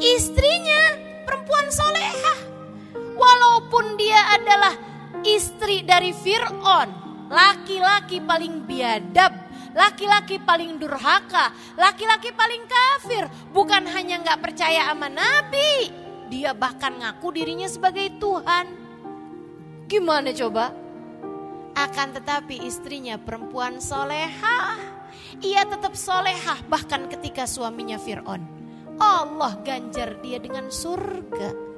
Istrinya perempuan solehah. Walaupun dia adalah istri dari Fir'aun, laki-laki paling biadab, laki-laki paling durhaka, laki-laki paling kafir. Bukan hanya nggak percaya sama Nabi, dia bahkan ngaku dirinya sebagai Tuhan. Gimana coba? Akan tetapi istrinya perempuan solehah. Ia tetap solehah bahkan ketika suaminya Fir'aun. Allah ganjar dia dengan surga.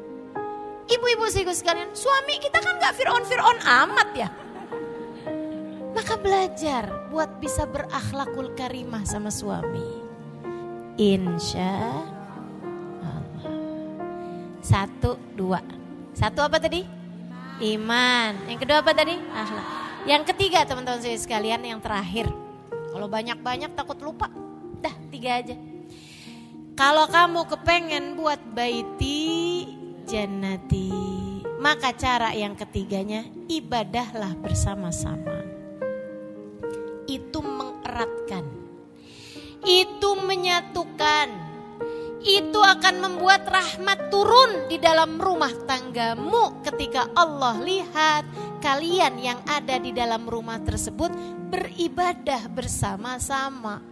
Ibu-ibu sekalian, suami kita kan gak Fir'aun-Fir'aun amat ya. Maka belajar buat bisa berakhlakul karimah sama suami. Insya Allah. Satu, dua. Satu apa tadi? Iman. Yang kedua apa tadi? Akhlak. Yang ketiga teman-teman saya sekalian yang terakhir. Kalau banyak-banyak takut lupa. Dah tiga aja. Kalau kamu kepengen buat baiti jannati. Maka cara yang ketiganya ibadahlah bersama-sama itu mengeratkan, itu menyatukan, itu akan membuat rahmat turun di dalam rumah tanggamu ketika Allah lihat kalian yang ada di dalam rumah tersebut beribadah bersama-sama.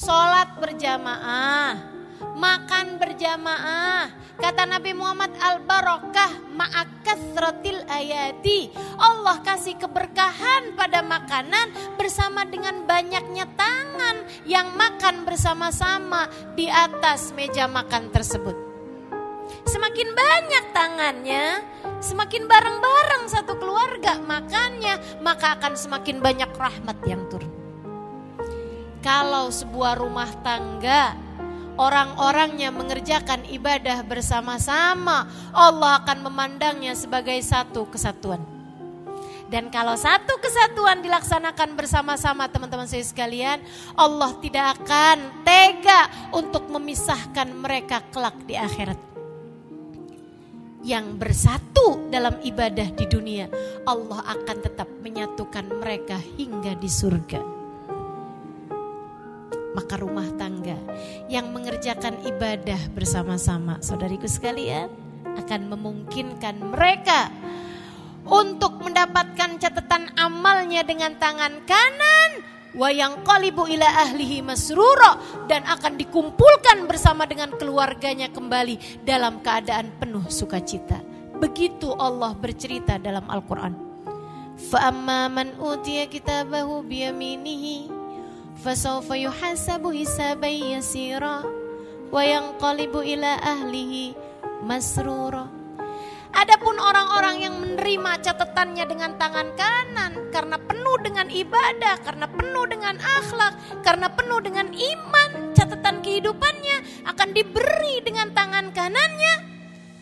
Sholat berjamaah, makan berjamaah. Kata Nabi Muhammad al-barakah ma'akasratil ayati. Allah kasih keberkahan pada makanan bersama dengan banyaknya tangan yang makan bersama-sama di atas meja makan tersebut. Semakin banyak tangannya, semakin bareng-bareng satu keluarga makannya, maka akan semakin banyak rahmat yang turun. Kalau sebuah rumah tangga orang-orangnya mengerjakan ibadah bersama-sama, Allah akan memandangnya sebagai satu kesatuan. Dan kalau satu kesatuan dilaksanakan bersama-sama teman-teman saya sekalian, Allah tidak akan tega untuk memisahkan mereka kelak di akhirat. Yang bersatu dalam ibadah di dunia, Allah akan tetap menyatukan mereka hingga di surga maka rumah tangga yang mengerjakan ibadah bersama-sama, saudariku sekalian, akan memungkinkan mereka untuk mendapatkan catatan amalnya dengan tangan kanan. Wayang kalibu ila ahlihi masruro dan akan dikumpulkan bersama dengan keluarganya kembali dalam keadaan penuh sukacita. Begitu Allah bercerita dalam Al-Quran. Fa'amma man utiya kitabahu biyaminihi yuhasabu hisaban yasira wa yanqalibu ila ahlihi masrura. Adapun orang-orang yang menerima catatannya dengan tangan kanan karena penuh dengan ibadah, karena penuh dengan akhlak, karena penuh dengan iman, catatan kehidupannya akan diberi dengan tangan kanannya.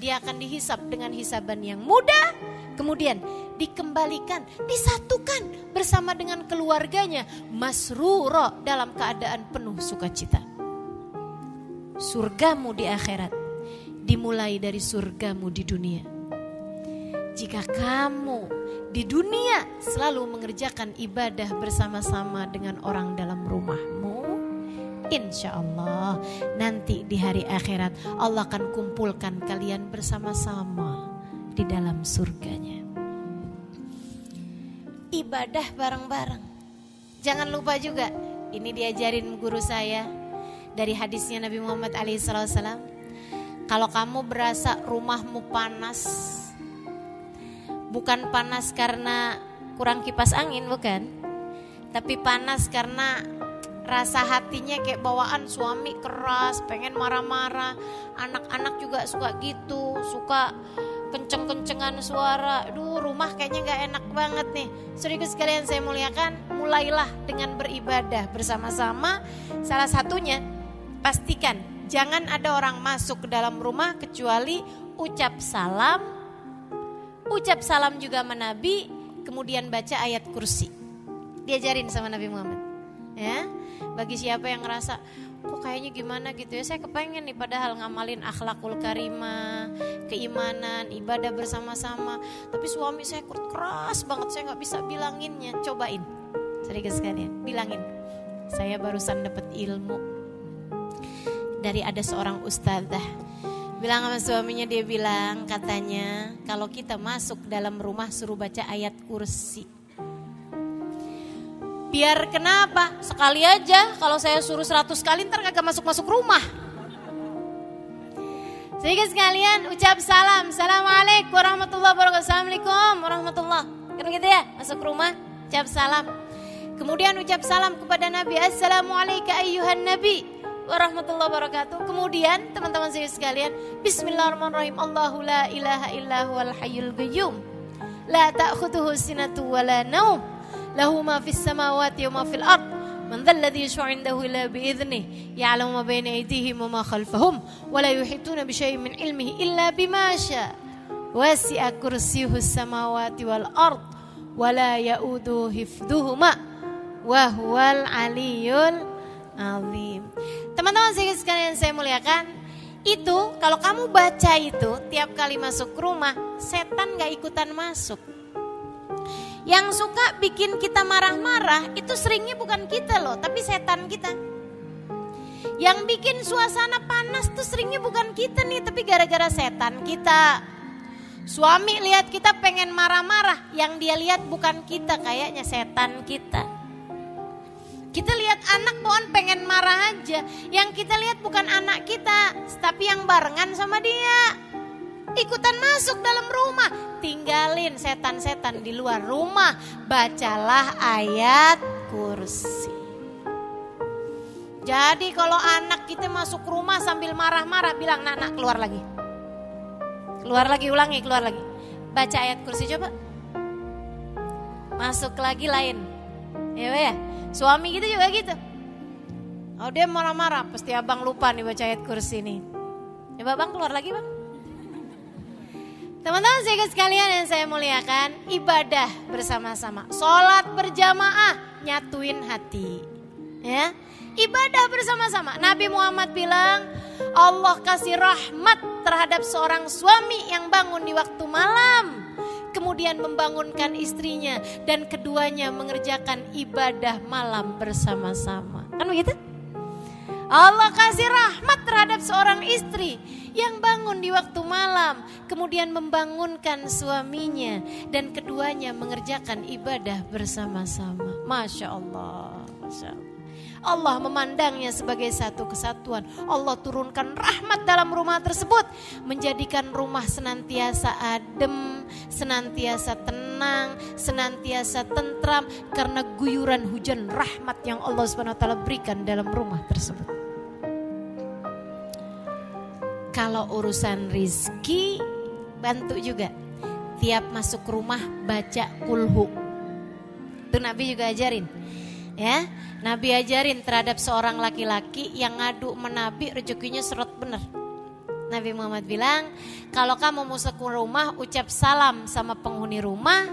Dia akan dihisap dengan hisaban yang mudah, kemudian dikembalikan, disatukan bersama dengan keluarganya, masruro dalam keadaan penuh sukacita. Surgamu di akhirat dimulai dari surgamu di dunia jika kamu di dunia selalu mengerjakan ibadah bersama-sama dengan orang dalam rumahmu, insya Allah nanti di hari akhirat Allah akan kumpulkan kalian bersama-sama di dalam surganya. Ibadah bareng-bareng. Jangan lupa juga, ini diajarin guru saya dari hadisnya Nabi Muhammad SAW. Kalau kamu berasa rumahmu panas, bukan panas karena kurang kipas angin bukan tapi panas karena rasa hatinya kayak bawaan suami keras pengen marah-marah anak-anak juga suka gitu suka kenceng-kencengan suara Duh rumah kayaknya gak enak banget nih Serius sekalian saya muliakan Mulailah dengan beribadah bersama-sama Salah satunya Pastikan jangan ada orang masuk ke dalam rumah Kecuali ucap salam ucap salam juga sama Nabi, kemudian baca ayat kursi. Diajarin sama Nabi Muhammad. Ya, bagi siapa yang ngerasa kok kayaknya gimana gitu ya? Saya kepengen nih padahal ngamalin akhlakul karimah keimanan ibadah bersama-sama. Tapi suami saya keras banget saya nggak bisa bilanginnya. Cobain. Sedikit sekalian bilangin. Saya barusan dapat ilmu dari ada seorang ustadzah bilang sama suaminya dia bilang katanya kalau kita masuk dalam rumah suruh baca ayat kursi. Biar kenapa? Sekali aja kalau saya suruh seratus kali ntar kagak masuk-masuk rumah. Sehingga sekalian ucap salam. Assalamualaikum warahmatullahi wabarakatuh. Assalamualaikum warahmatullahi Kan gitu ya? Masuk rumah, ucap salam. Kemudian ucap salam kepada Nabi. Assalamualaikum ayyuhan Nabi warahmatullahi wabarakatuh. Kemudian teman-teman saya sekalian, Bismillahirrahmanirrahim. Allahu la ilaha illa huwal hayyul. La ta'khudhuhu sinatu wa la naum. Man dhal ladhi yashfa'u 'indahu illa bi idhnih. Ya'lamu ma bayna aydihim wa ma khalfahum wa la yuhituna bi syai'in min ilmihi illa bima syaa. Wasi'a kursiyyuhu samawati wal ard wa la ya'udu hifdhuhuma wa huwal aliyyul azim. Teman-teman sekalian saya muliakan, itu kalau kamu baca itu tiap kali masuk rumah, setan gak ikutan masuk. Yang suka bikin kita marah-marah itu seringnya bukan kita loh, tapi setan kita. Yang bikin suasana panas tuh seringnya bukan kita nih, tapi gara-gara setan kita. Suami lihat kita pengen marah-marah, yang dia lihat bukan kita, kayaknya setan kita. Kita lihat anak pohon pengen marah aja. Yang kita lihat bukan anak kita, tapi yang barengan sama dia. Ikutan masuk dalam rumah, tinggalin setan-setan di luar rumah. Bacalah ayat kursi. Jadi kalau anak kita masuk rumah sambil marah-marah, bilang, nak, nak keluar lagi. Keluar lagi, ulangi, keluar lagi. Baca ayat kursi coba. Masuk lagi lain. Ya, ya. Suami gitu juga gitu. Oh dia marah-marah, pasti abang lupa nih baca ayat kursi nih. Coba bang keluar lagi bang. Teman-teman saya sekalian yang saya muliakan, ibadah bersama-sama. Sholat berjamaah, nyatuin hati. Ya, ibadah bersama-sama. Nabi Muhammad bilang, Allah kasih rahmat terhadap seorang suami yang bangun di waktu malam kemudian membangunkan istrinya dan keduanya mengerjakan ibadah malam bersama-sama. Kan begitu? Allah kasih rahmat terhadap seorang istri yang bangun di waktu malam, kemudian membangunkan suaminya dan keduanya mengerjakan ibadah bersama-sama. Masya Allah, Masya Allah. Allah memandangnya sebagai satu kesatuan. Allah turunkan rahmat dalam rumah tersebut, menjadikan rumah senantiasa adem, senantiasa tenang, senantiasa tentram karena guyuran hujan rahmat yang Allah taala berikan dalam rumah tersebut. Kalau urusan rizki bantu juga. Tiap masuk rumah baca kulhu. Itu Nabi juga ajarin. Ya, Nabi ajarin terhadap seorang laki-laki yang ngadu menabi rezekinya seret bener. Nabi Muhammad bilang, kalau kamu masuk rumah ucap salam sama penghuni rumah,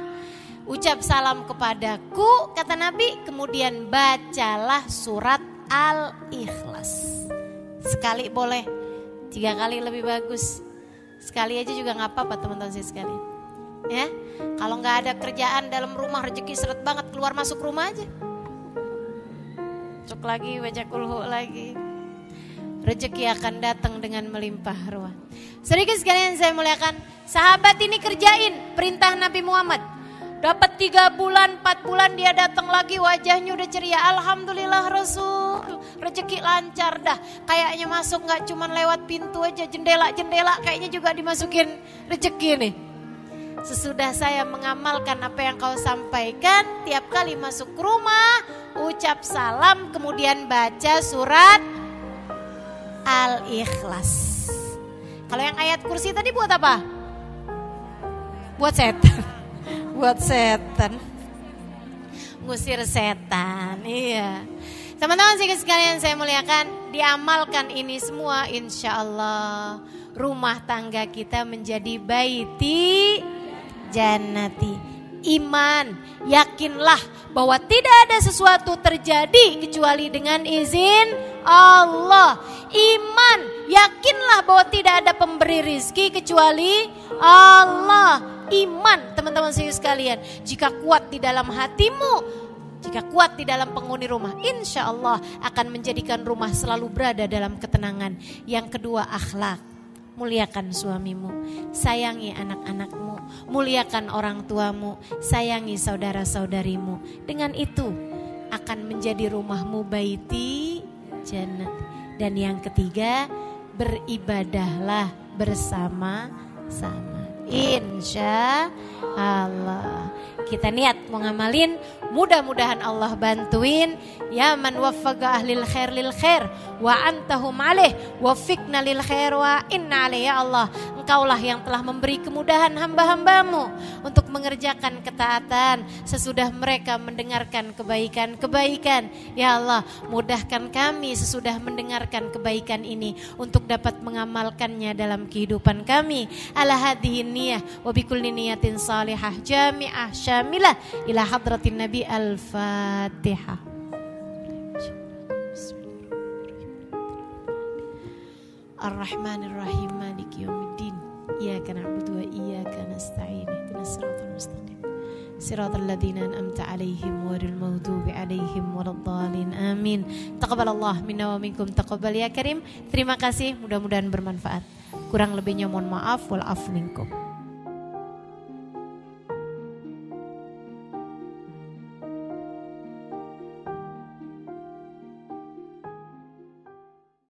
ucap salam kepadaku, kata Nabi, kemudian bacalah surat Al-Ikhlas. Sekali boleh, tiga kali lebih bagus. Sekali aja juga nggak apa-apa teman-teman saya sekalian. Ya, kalau nggak ada kerjaan dalam rumah rezeki seret banget keluar masuk rumah aja. Cuk lagi baca kulhu lagi. Rezeki akan datang dengan melimpah ruah. Sedikit sekalian saya muliakan, sahabat ini kerjain perintah Nabi Muhammad. Dapat tiga bulan, empat bulan dia datang lagi wajahnya udah ceria. Alhamdulillah Rasul, rezeki lancar dah. Kayaknya masuk nggak cuma lewat pintu aja, jendela-jendela kayaknya juga dimasukin rezeki nih. Sesudah saya mengamalkan apa yang kau sampaikan, tiap kali masuk rumah, ucap salam, kemudian baca surat Al-Ikhlas. Kalau yang ayat kursi tadi buat apa? Buat setan buat setan. Ngusir setan, iya. Teman-teman sekalian saya muliakan, diamalkan ini semua insya Allah rumah tangga kita menjadi baiti janati. Iman, yakinlah bahwa tidak ada sesuatu terjadi kecuali dengan izin Allah. Iman, yakinlah bahwa tidak ada pemberi rizki kecuali Allah iman teman-teman sekalian. Jika kuat di dalam hatimu, jika kuat di dalam penghuni rumah, insya Allah akan menjadikan rumah selalu berada dalam ketenangan. Yang kedua akhlak, muliakan suamimu, sayangi anak-anakmu, muliakan orang tuamu, sayangi saudara-saudarimu. Dengan itu akan menjadi rumahmu baiti jannah. Dan yang ketiga, beribadahlah bersama-sama. Insya Allah. Kita niat mau ngamalin, mudah-mudahan Allah bantuin. Ya man waffaqa ahlil khair lil khair wa antahum alaih wafikna lil khair wa inna alaih ya Allah. Engkaulah yang telah memberi kemudahan hamba-hambamu untuk mengerjakan ketaatan sesudah mereka mendengarkan kebaikan-kebaikan. Ya Allah, mudahkan kami sesudah mendengarkan kebaikan ini untuk dapat mengamalkannya dalam kehidupan kami. Ala hadhihi niyah wa bikulli niyatin salihah jami'ah syamilah ila hadratin Nabi Al-Fatihah. Ar-Rahmanir-Rahim Maliki Yawmiddin إياك نعبد وإياك نستعين اهدنا الصراط المستقيم صراط الذين أنعمت عليهم غير المغضوب عليهم ولا الضالين آمين تقبل الله منا ومنكم تقبل ya Karim terima kasih mudah-mudahan bermanfaat kurang lebihnya mohon maaf wal af minkum